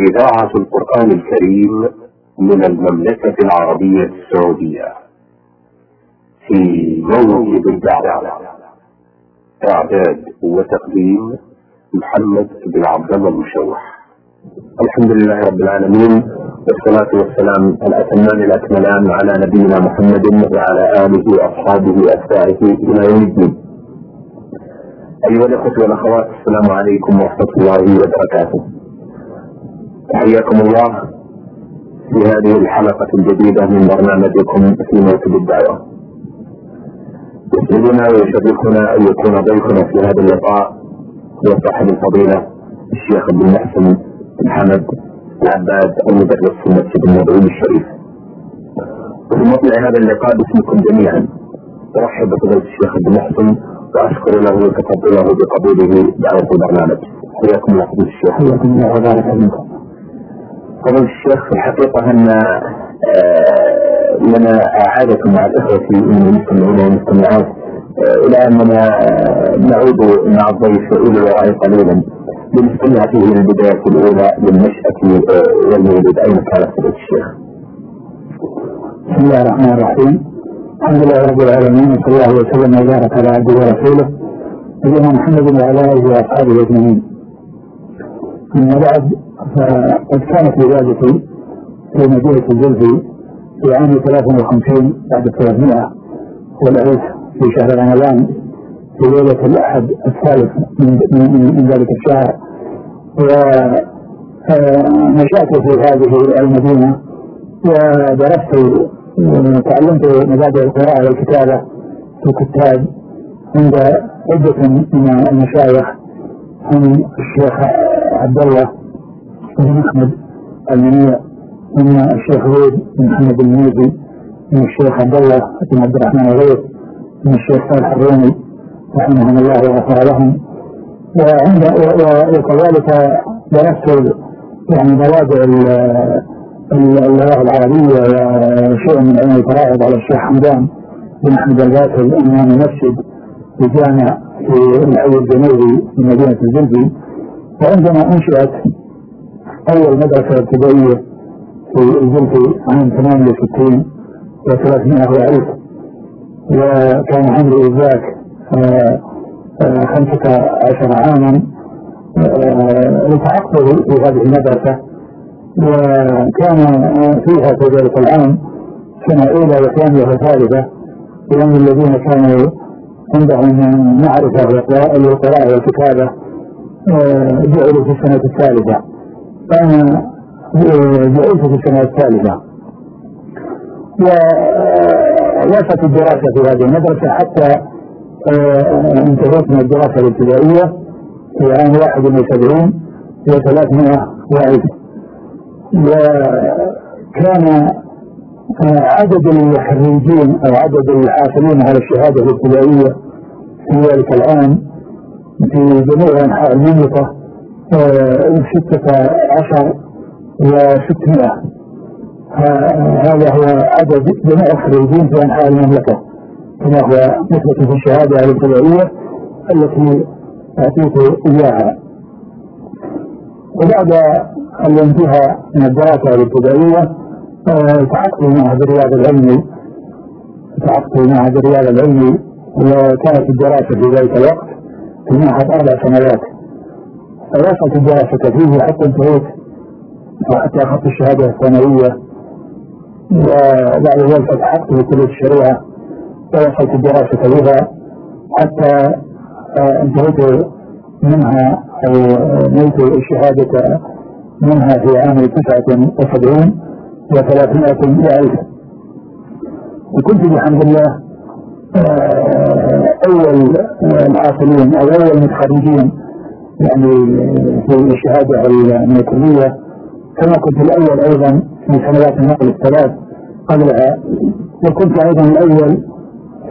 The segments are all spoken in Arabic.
إذاعة القرآن الكريم من المملكة العربية السعودية. في موكب الدعوة. إعداد وتقديم محمد بن عبد الله المشوح. الحمد لله رب العالمين والصلاة والسلام الأتمان الأكملان على نبينا محمد وعلى آله وأصحابه وأتباعه إلى يوم الدين. أيها الأخوة والأخوات السلام عليكم ورحمة الله وبركاته. حياكم الله في هذه الحلقة الجديدة من برنامجكم في موكب الدعوة. يسعدنا ويشرفنا أن يكون ضيفنا في هذا اللقاء هو صاحب الفضيلة الشيخ عبد المحسن بن حمد العباد المدرس في المسجد النبوي الشريف. وفي مطلع هذا اللقاء باسمكم جميعا أرحب بفضيلة الشيخ عبد المحسن وأشكر له وتفضله بقبوله دعوة البرنامج. حياكم الله الشيخ. حياكم الله وبارك فيكم. فضل الشيخ في الحقيقة أن آه، لنا عادة مع الإخوة المستمعين والمستمعات آه، إلى أننا آه، نعود مع الضيف إلى الوراء قليلا. لنستمع فيه البداية الأولى للنشأة والمولد. أين كان فضل الشيخ؟ بسم الله الرحمن الرحيم. الحمد لله رب العالمين وصلى الله وسلم وبارك على عبده ورسوله نبينا محمد وعلى آله وأصحابه أجمعين. أما بعد فقد كانت ولادتي في مدينة الجلفي في عام 53 بعد 300 والعيش في شهر رمضان في ليلة الأحد الثالث من, ذلك الشهر. ونشأت في هذه المدينة ودرست وتعلمت مبادئ القراءة والكتابة في الكتاب عند عدة من المشايخ من الشيخ عبد الله بن أحمد المنيع من الشيخ هود بن محمد المنيزي من الشيخ عبد الله بن عبد الرحمن الغيث من الشيخ صالح الرومي رحمهم الله وغفر لهم. وعند وكذلك درست يعني مواضع اللغة العربية وشيء من علم الفرائض على الشيخ حمدان بن أحمد الباكر إمام مسجد في جامع في الحي الجنوبي في مدينة الجلبي وعندما أنشئت أول مدرسة ابتدائية في الجلبي عام 68 و300 وألف وكان عمري ذاك خمسة عشر عاما. التحقت في هذه المدرسة. وكان فيها في ذلك العام. سنة أولى وثانية وثالثة. لأن الذين كانوا عندهم معرفة بالقراءة والكتابة جعلوا في السنة الثالثة. في السنة الثالثة. ووصلت الدراسة في هذه المدرسة حتى انتهيت من الدراسة الابتدائية في عام 71 و300 وألف وكان عدد الخريجين أو عدد الحاصلين على الشهادة الابتدائية في ذلك العام في جميع أنحاء المملكة ستة عشر وستمائة. هذا هو عدد جميع الخريجين في انحاء المملكة كما هو مثبت في الشهادة الابتدائيه التي أعطيت إياها. وبعد الانتهاء من الدراسة الابتدائية التحقت بمعهد الرياض العلمي التحقت بمعهد الرياض العلمي وكانت الدراسة في ذلك الوقت في معهد أربع سنوات. فوصلت الدراسة فيه حتى انتهيت وحتى أخذت الشهادة الثانوية. وبعد ذلك التحقت بكلية الشريعة. ووصلت الدراسة بها حتى انتهيت منها أو نلت الشهادة منها في عام تسعة وسبعين وثلاثمائة وألف. وكنت بحمد الله أول الحاصلين أو أول المتخرجين يعني في الشهادة من الكلية كما كنت الأول أيضا في سنوات النقل الثلاث قبلها وكنت أيضا الأول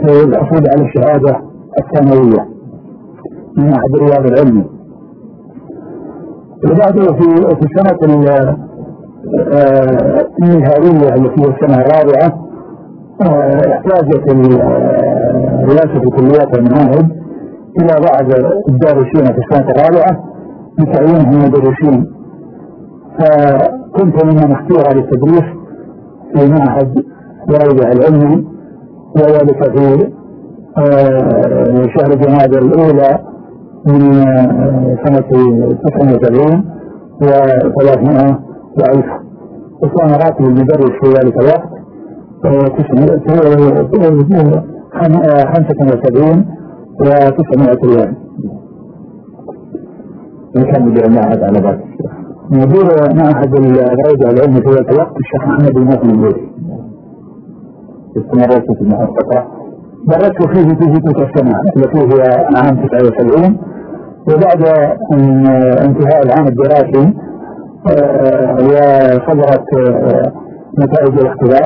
في الحصول على الشهادة الثانوية من أحد الرياض العلمي وبعده في السنة النهائية التي هي السنة الرابعة احتاجت رئاسة كليات المعاهد إلى بعض الدارسين في السنة الرابعة لتعيينهم مدرسين فكنت ممن اختير للتدريس في معهد درجة العلمي وذلك في آه، شهر جماد الأولى من آه، سنة 79 و 300 وألف. وكان راتب المدرس في ذلك الوقت خمسة وسبعين وتسعمائة ريال. كان مدير المعهد على ذلك مدير معهد الروضة العلمي في ذلك الوقت الشيخ محمد بن ناصر البيري. استمريت في فترة درست فيه في تلك السنة التي هي عام 79 وبعد انتهاء العام الدراسي آه، وصدرت آه، نتائج الاختبار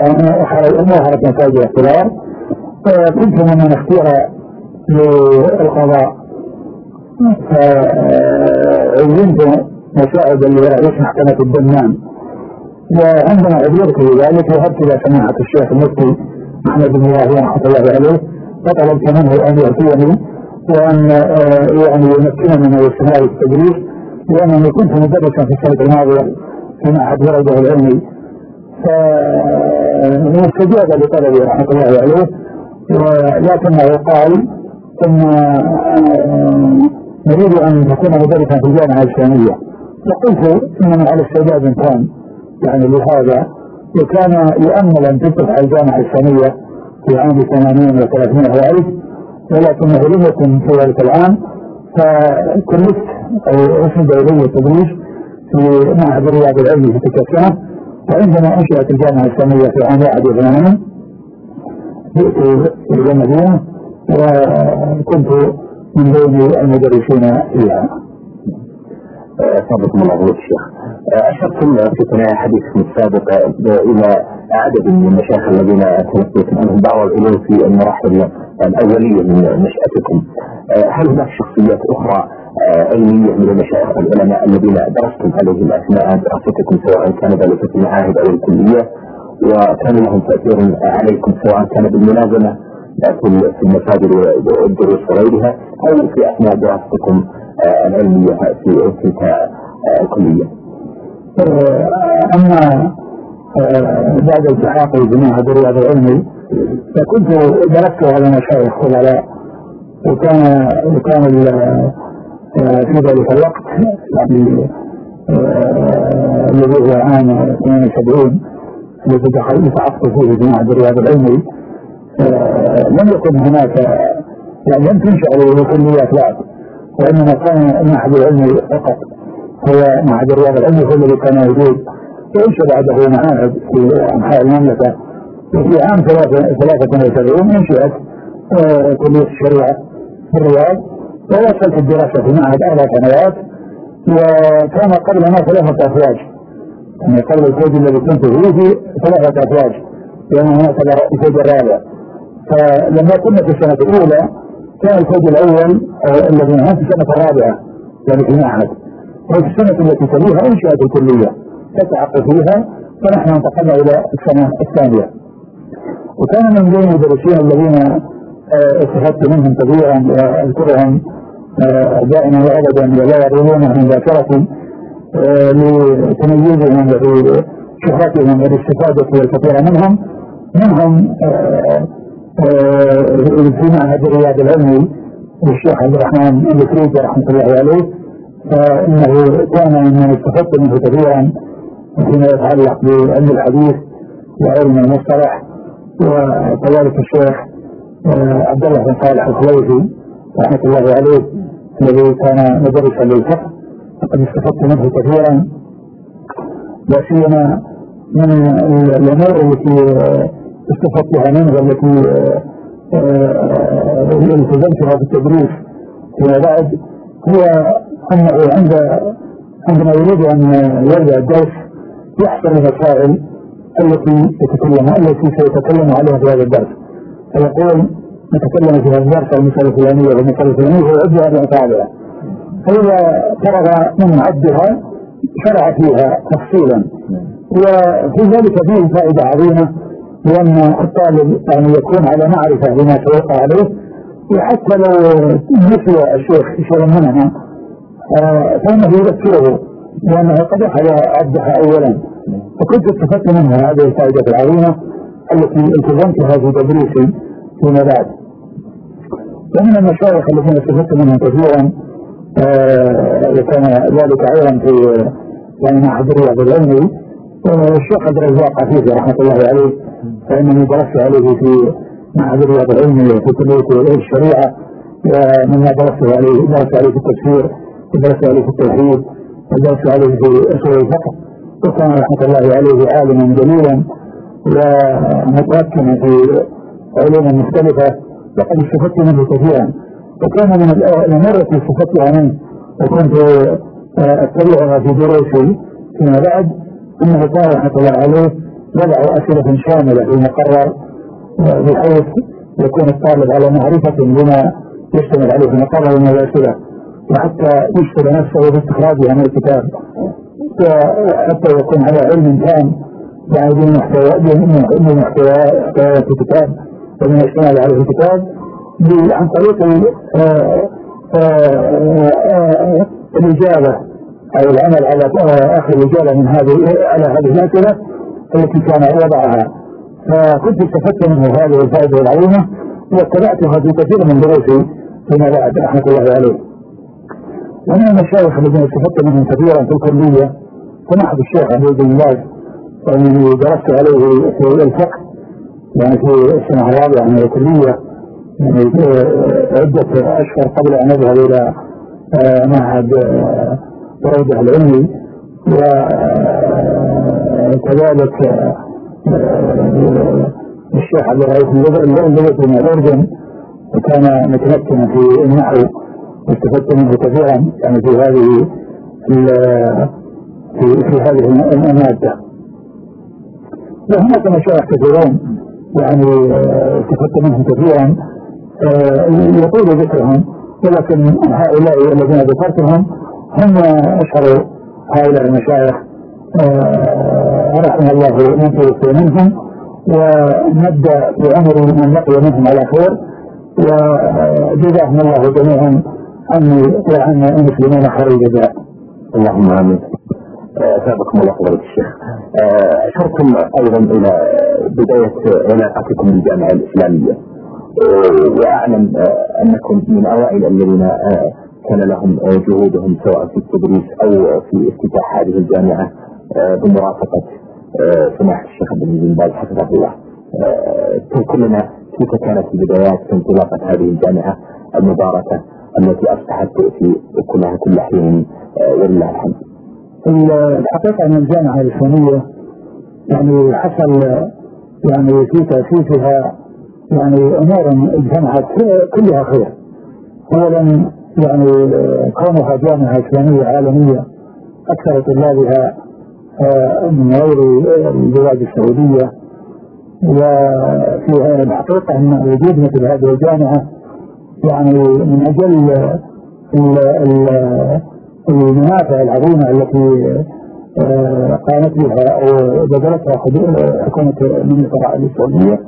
ظهرت نتائج الاختبار. كنت ممن اختير للقضاء فعينت مساعدا لرئيس محكمة الدمام وعندما عبرت بذلك وهبت إلى سماحة الشيخ المفتي محمد بن الله رحمة الله عليه. فطلبت منه أن يأتيني وأن يعني يمكنني من الاستمرار التدريس لأنني كنت مدرسا في السنة الماضية في معهد درجة العلمي. فاستجاب لطلبي رحمة الله عليه. ولكنه قال ان نريد أن تكون مدرسا في الجامعة الإسلامية. فقلت اننا على استعداد كان يعني لهذا وكان يؤمل أن تفتح الجامعة الإسلامية في عام 80 و300 وألف ولكنه لم يكن في ذلك العام فكلفت أو اسند الي التدريس في معهد الرياض العلمي في تلك السنة وعندما أنشئت الجامعة الإسلامية في عام 81 جئت إلى المدينة وكنت من بين المدرسين فيها. أصابكم الله خير شيخ. أشرتم في ثنايا حديثكم السابق إلى عدد من المشايخ الذين تلقيتم عنهم دعوة العلوم في المراحل الأولية من نشأتكم. هل هناك شخصيات أخرى علمية من المشايخ والعلماء الذين درستم عليهم أثناء دراستكم سواء كان ذلك في المعاهد أو الكلية وكان لهم تأثير عليكم سواء كان بالملازمة في المساجد والدروس وغيرها أو في أثناء دراستكم العلمية في تلك الكلية. أما بعد التحاقي بمعهد الرياض العلمي فكنت درست على مشايخ خبراء وكان وكان في ذلك الوقت يعني الذي هو عام 72 الذي دخلت فيه بمعهد الرياض العلمي لم يكن هناك يعني لم تنشأ كليات بعد وإنما كان المعهد العلمي فقط هو معهد الرياض العلمي هو الذي كان موجود وانشأ بعده معاهد في أنحاء المملكة وفي عام 73 انشئت كلية الشريعة في الرياض وواصلت الدراسة في معهد أربع سنوات وكان قبلنا ثلاثة أفواج يعني قبل الفوج الذي كنت فيه ثلاثة أفواج لأن هناك الفوج الرابع فلما كنا في السنة الأولى كان الفوج الأول الذي هم في السنة الرابعة يعني في المعهد وفي السنة التي تليها أنشأت الكلية تتعق فيها فنحن انتقلنا إلى السنة الثانية. وكان من بين المدرسين الذين استفدت منهم كثيرا وأذكرهم دائما وابدا ولا يرونهم من ذاكرتي لتميزهم وشهرتهم والاستفاده الكثير منهم. منهم في معهد الرياض العلمي للشيخ عبد الرحمن الفريدي رحمة الله عليه. فإنه كان ممن استفدت منه كثيرا فيما يتعلق بعلم الحديث وعلم المصطلح. وكذلك الشيخ عبد الله بن صالح الخليفي رحمة الله عليه الذي كان مدرسا للفقه وقد استفدت منه كثيرا. لا سيما من الأمور التي استفدتها منه والتي التزمتها في التدريس فيما بعد. هو انه عند عندما يريد أن يرجع الدرس يحصل المسائل التي يتكلم التي سيتكلم عليها في هذا الدرس. فيقول نتكلم في هذا الدرس المسألة الفلانية والمسألة الفلانية ويعدها بأصابعه فإذا فرغ من عدها شرع فيها تفصيلا. وفي ذلك فيه فائدة عظيمة. لأن الطالب يعني يكون على معرفة بما سيقع عليه. وحتى لو نسي الشيخ شيئا منها. فإنه يذكره. لأنه قد عبدها أولا. وكنت استفدت منها هذه الفائدة العظيمة التي التزمتها في تدريسي فيما بعد. ومن المشايخ الذين استفدت منهم كثيرا آه، وكان ذلك أيضا في يعني معهد الرياض العلمي. آه، الشيخ عبد الرزاق عفيفي رحمة الله عليه فإنني درست عليه في معهد الرياض العلمي وفي كلية الشريعة ومما درست عليه درست عليه في التفسير ودرست عليه في التوحيد ودرست عليه في أصول الفقه. وكان رحمة الله عليه عالما جليلا ومتمكنا في علوم مختلفة وقد استفدت منه كثيرا. وكان من الأمور التي استفدتها منه وكنت أتبعها في دروسي فيما بعد. أنه قال رحمة الله عليه وضع أسئلة شاملة في مقرر آه، بحيث يكون الطالب على معرفة بما يشتمل عليه المقرر من الأسئلة وحتى يشتغل نفسه باستخراجها من الكتاب وحتى يكون على علم تام يعني بمحتوى بمحتويات الكتاب ومن يشتمل عليه الكتاب عن طريق آه، آه، أو العمل على آخر الإجابة من هذه على هذه الأسئلة التي كان وضعها. فكنت استفدت منه هذه الفائدة العظيمة واتبعتها في كثير من دروسي فيما بعد رحمة الله عليه. ومن المشايخ الذين استفدت منهم كثيرا في الكلية سماحة الشيخ عبد الله الذي درست عليه في الفقه يعني في السنة الرابعة من الكلية يعني عدة أشهر قبل أن أذهب إلى آه، معهد آه، روضة العلمي وكذلك آه، الشيخ عبد الرئيس اللغة من الأردن وكان متمكنا في النحو واستفدت منه كثيرا يعني في هذه في, في هذه المادة. وهناك مشايخ كثيرون يعني استفدت منهم كثيرا آه، يطول ذكرهم ولكن هؤلاء الذين ذكرتهم هم أشهر هؤلاء المشايخ آه، رحم الله من توفي منهم ونبدأ بعمر من لقي منهم على خير وجزاهم الله جميعا عني وعن المسلمين خير الجزاء. اللهم آمين. سابقكم الله فضيلة الشيخ. أشرتم أيضا إلى بداية علاقتكم بالجامعة الإسلامية. وأعلم آه، أنكم من أوائل الذين آه، كان لهم آه، جهودهم سواء في التدريس أو في افتتاح هذه الجامعة بمرافقة سماحه الشيخ عبد العزيز باز حفظه الله تذكر لنا كيف كانت البدايات في انطلاقة هذه الجامعة المباركة التي أصبحت تؤتي كلها كل حين ولله الحمد. الحقيقة أن الجامعة الاسلاميه يعني حصل يعني في تأسيسها يعني امور اجتمعت كلها خير اولا يعني كونها جامعة إسلامية عالمية أكثر طلابها آه، من غير البلاد السعودية. وفي الحقيقة أن وجود مثل هذه الجامعة يعني من أجل المنافع العظيمة التي آه، قامت بها أو بذلتها حكومة المملكه العربيه السعوديه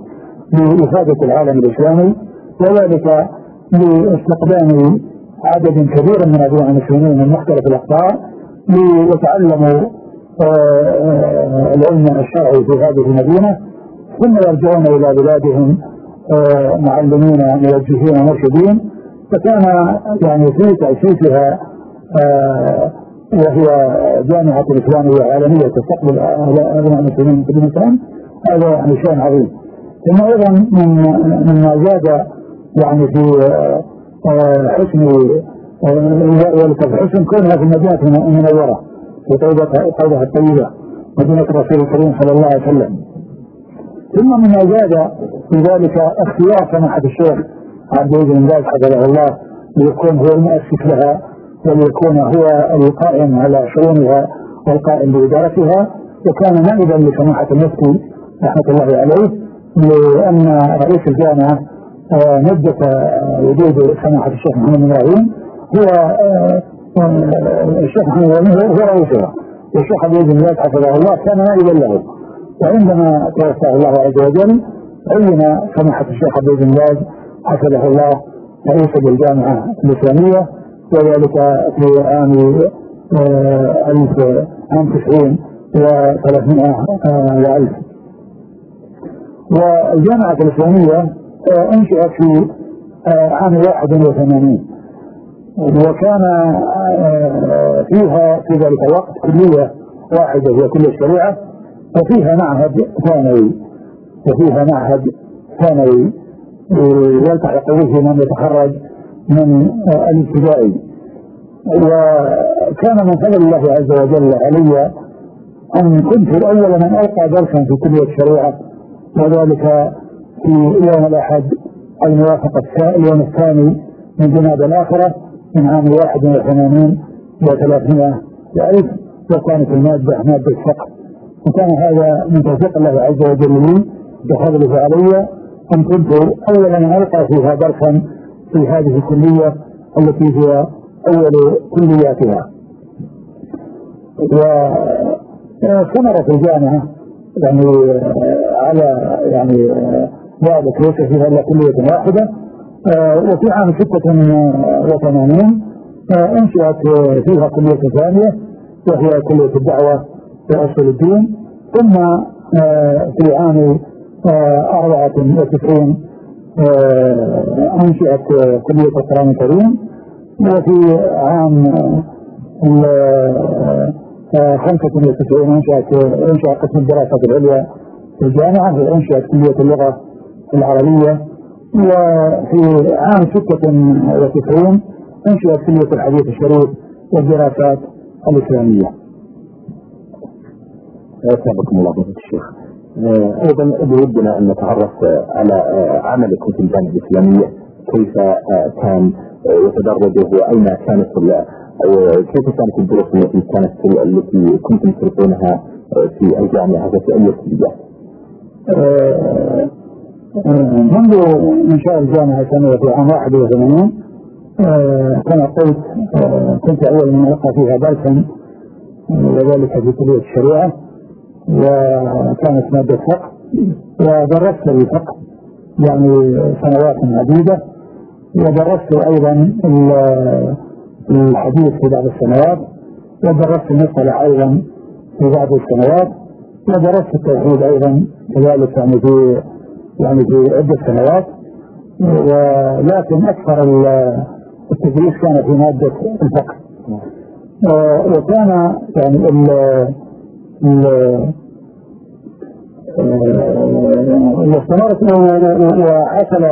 لإفادة العالم الإسلامي وذلك لاستقدام عدد كبير من أبناء المسلمين من مختلف الأقطار ليتعلموا آه، آه، العلم الشرعي في هذه المدينة ثم يرجعون إلى بلادهم آه، معلمين موجهين مرشدين. فكان يعني في تأسيسها وهي جامعة إسلامية عالمية تستقبل أبناء المسلمين في المكان هذا يعني شيء عظيم. ثم أيضا مما زاد يعني في حسن الحسن كونها في المدينة المنوره في طيبه الطيبة مدينة الرسول الكريم صلى الله عليه وسلم. ثم مما زاد في ذلك اختيار سماحة الشيخ عبد العزيز بن باز حفظه الله ليكون هو المؤسس لها وليكون هو القائم على شؤونها والقائم بإدارتها وكان نائبا لسماحة المفتي رحمة الله عليه لأن رئيس الجامعة مدة وجود سماحة الشيخ محمد بن إبراهيم هو آه، آه، الشيخ محمد بن إبراهيم هو رئيسها. والشيخ عبد بن حفظه الله كان نائبا له وعندما توفاه الله عز وجل عين سماحة الشيخ عبد بن حفظه الله رئيسا للجامعة الإسلامية وذلك في عام ألف عام تسعين وثلاثمائة وألف. والجامعة الإسلامية أنشئت في عام واحد وثمانين. وكان فيها في ذلك الوقت كلية واحدة هي كلية الشريعة وفيها معهد ثانوي. وفيها معهد ثانوي يلتحق به من يتخرج من الابتدائي. وكان من فضل الله عز وجل علي أن كنت أول من ألقى درسا في كلية الشريعة وذلك في يوم الأحد الموافق اليوم الثاني من جماد الآخرة من عام 81 و300 وألف وكانت المادة مادة فقه وكان هذا من توفيق الله عز وجل لي بفضله علي أن كنت أول من ألقى فيها درسا في هذه الكلية التي هي أول كلياتها. في الجامعة يعني على يعني ذلك ليس فيها إلا كلية واحدة. وفي عام 86 أنشئت فيها كلية ثانية وهي كلية الدعوة وأصل الدين. ثم في عام 94 أنشئت كلية القرآن الكريم. وفي عام خمسة وتسعين أنشأت أنشأ قسم الدراسات العليا في الجامعة وأنشأت كلية اللغة العربية وفي عام ستة وتسعين أنشئت كلية الحديث الشريف والدراسات الإسلامية. أسعدكم الله فضيلة الشيخ. أيضا بودنا أن نتعرف على عملكم في الجامعة الإسلامية كيف كان يتدرج وأين كانت كيف كانت الدروس التي كانت التي كنتم تلقونها في الجامعة في أي كليات؟ منذ إنشاء الجامعة كان في عام 81 كما قلت كنت أول من ألقى فيها درسا وذلك في كلية الشريعة وكانت مادة فقه ودرست الفقه يعني سنوات عديدة ودرست أيضا الحديث في بعض السنوات ودرست المصطلح أيضا في بعض السنوات ودرست التوحيد أيضا كذلك يعني في يعني في عدة سنوات. ولكن أكثر التدريس كان في مادة الفقه. وكان يعني ال واستمرت وحصل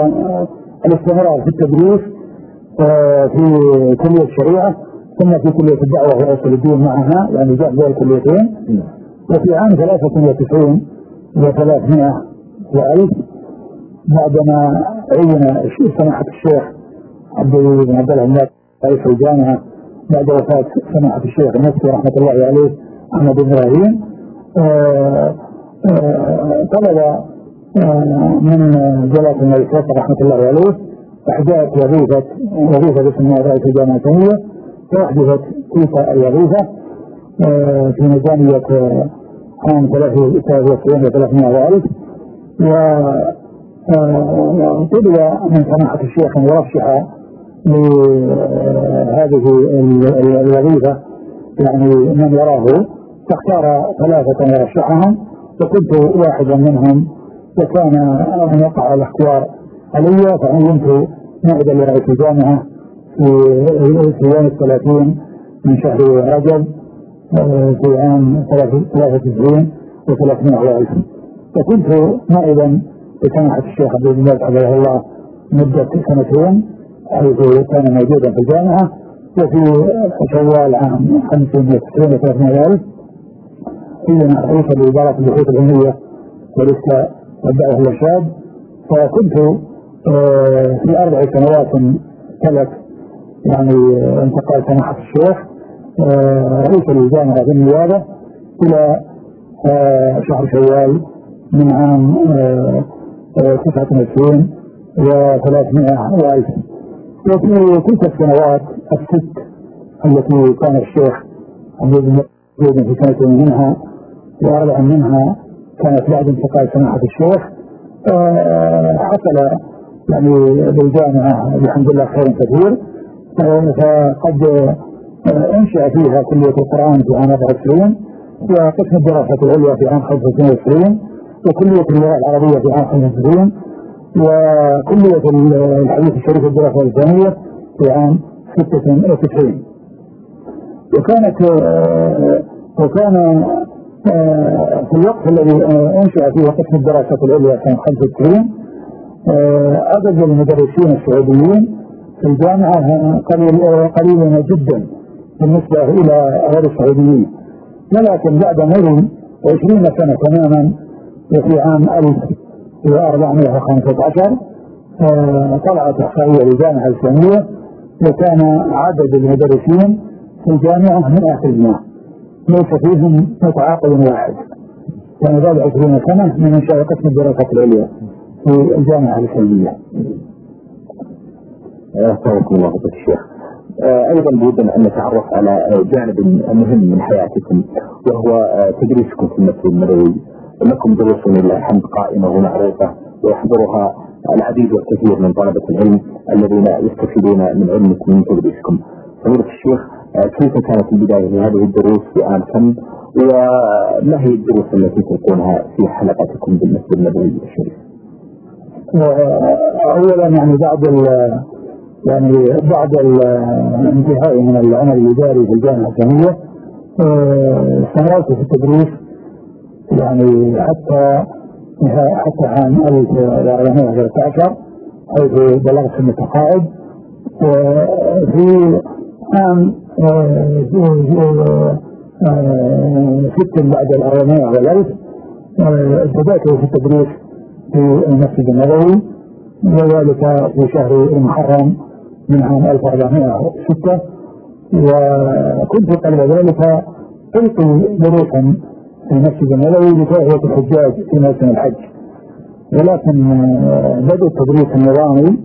الاستمرار في التدريس في كلية الشريعة ثم في كلية الدعوة وأصل الدين معها يعني جاء بين الكليتين. وفي عام 93 و300 وألف بعدما عين سماحة الشيخ؟ عبد بن عبد الله رئيس الجامعة بعد وفاة سماحة الشيخ المفتي رحمة الله عليه أحمد بن إبراهيم طلب من جلالة الملك رحمة الله عليه إحداث وظيفة وظيفة باسم رئيس الجامعة الثانية فأحدثت تلك الوظيفة؟ في ميزانية عام 93 و 300 ألف وطلب من سماحة الشيخ يرشح لهذه الوظيفة يعني من يراه فاختار ثلاثة يرشحهم وكنت واحدا منهم وكان أن يقع الاختيار علي فعينت نائبا لرئيس الجامعة في يوم الثلاثين من شهر رجب في عام 93 و300 ألف وكنت نائبا لسماحة الشيخ عبد المجيد حفظه الله مدة سنتين حيث كان موجودا في الجامعة وفي شوال عام 95 و300 ألف حين رئيس لإدارة البحوث العلمية والإفتاء والدعوة الإرشاد فكنت في أربع سنوات تلت يعني انتقال سماحة الشيخ رئيس الجامعة في النيابة إلى شهر شوال من عام 29 و300 وألف وفي تلك السنوات الست التي كان الشيخ عبد في سنة منها وأربع منها كانت بعد انتقال سماحة الشيخ حصل يعني بالجامعة الحمد لله خير كثير. فقد انشأ فيها كلية القرآن في عام 24 وقسم الدراسات العليا في عام 25 وكليه اللغة العربية في عام 25 وكليه الحديث الشريف الدراسات الثانية في عام 96 وكانت وكان في الوقت الذي أنشأ فيه قسم الدراسات العليا كان 95 عدد المدرسين السعوديين في الجامعة قليل قليل جدا بالنسبة إلى غير السعوديين. ولكن بعد مرور 20 سنة تماما وفي عام 1415 طلعت احصائيه للجامعه الاسلاميه وكان عدد المدرسين في الجامعة 100% ليس فيهم متعاقد واحد كان بعد 20 سنة من انشاء قسم الدراسات العليا في الجامعة الاسلاميه. أحسنكم الله الشيخ. أيضا بودنا أن نتعرف على جانب مهم من حياتكم وهو تدريسكم في المسجد النبوي لكم دروس لله الحمد قائمة ومعروفه ويحضرها العديد والكثير من طلبة العلم الذين يستفيدون من علمكم من تدريسكم. فضيلة الشيخ كيف كانت البداية لهذه الدروس في عام كم وما هي الدروس التي تلقونها في حلقتكم بالمسجد النبوي الشريف؟ اولا يعني بعد يعني بعد الانتهاء من العمل الإداري في الجامعة الاسلاميه استمررت في التدريس يعني حتى حتى عام 1413 حيث بلغت سن التقاعد وفي عام ست بعد الأربعمائة والألف بدأت في التدريس في المسجد النبوي وذلك في شهر المحرم من عام 1406 وكنت قبل ذلك ألقي دروسا المسجد النبوي لتهوية الحجاج في موسم الحج. ولكن بدأ التدريس النظامي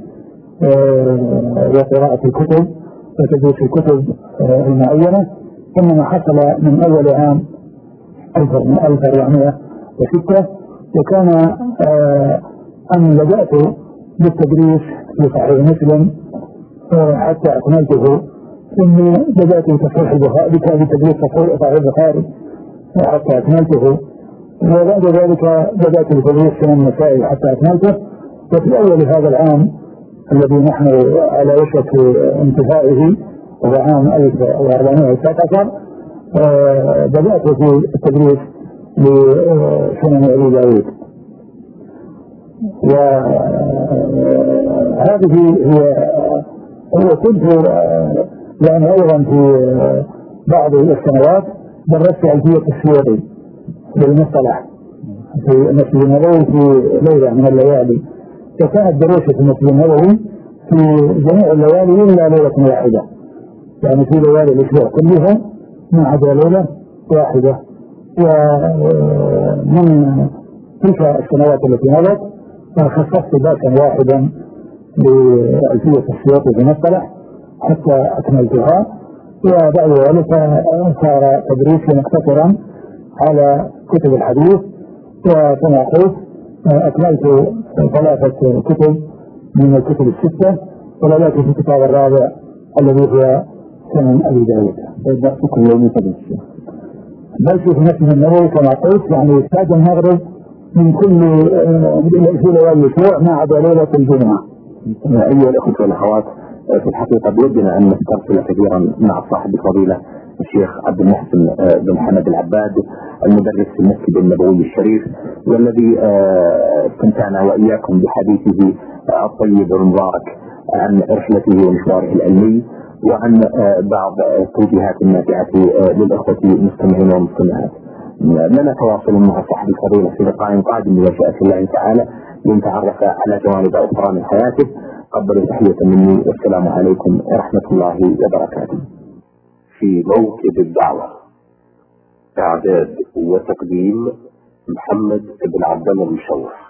وقراءة الكتب وتدريس الكتب المعينة. إنما حصل من أول عام 1406 وكان أن بدأت بالتدريس في صحيح مسلم حتى أكملته ثم بدأت بتصحيح البخاري بتدريس صحيح البخاري. حتى أكملته وبعد ذلك بدأت بتدريس سنن النسائي حتى أكملته وفي أول هذا العام الذي نحن على وشك انتهائه وهو عام 1419 بدأت في التدريس لسنن أبي داود. وهذه هي هو كنت يعني أيضا في بعض السنوات. درست الفيه السيوطي بالمصطلح في المسجد النبوي في ليلة من الليالي. وكانت دروسي في المسجد النبوي في جميع الليالي إلا ليلة واحدة. يعني في ليالي الإسبوع كلها ما عدا ليلة واحدة. ومن تلك السنوات التي مضت خصصت باسا واحدا لألفية السياط في مصطلح حتى أكملتها. وبعد ذلك صار تدريسي مقتصرا على كتب الحديث وكما قلت أكملت ثلاثة كتب من الكتب الستة وبدأت في الكتاب الرابع الذي هو سنن أبي داود كل يوم تدريس بل في مسجد النبوي كما قلت يعني بعد المغرب من كل في ليالي الأسبوع ما عدا ليله الجمعة. أيها الأخوة والأخوات في الحقيقة بودنا أن نسترسل كثيرا مع صاحب الفضيلة الشيخ عبد المحسن بن حمد العباد المدرس في المسجد النبوي الشريف والذي استمتعنا وإياكم بحديثه الطيب والمبارك عن رحلته ومشواره العلمي وعن بعض التوجيهات النافعه للإخوة المستمعين والمستمعات. لنا تواصل مع صاحب الفضيلة في لقاء قادم بمشيئة الله تعالى لنتعرف على جوانب أخرى من حياته. قبل تحية مني والسلام عليكم ورحمة الله وبركاته. في موكب الدعوة إعداد وتقديم محمد بن عبد الله المشوح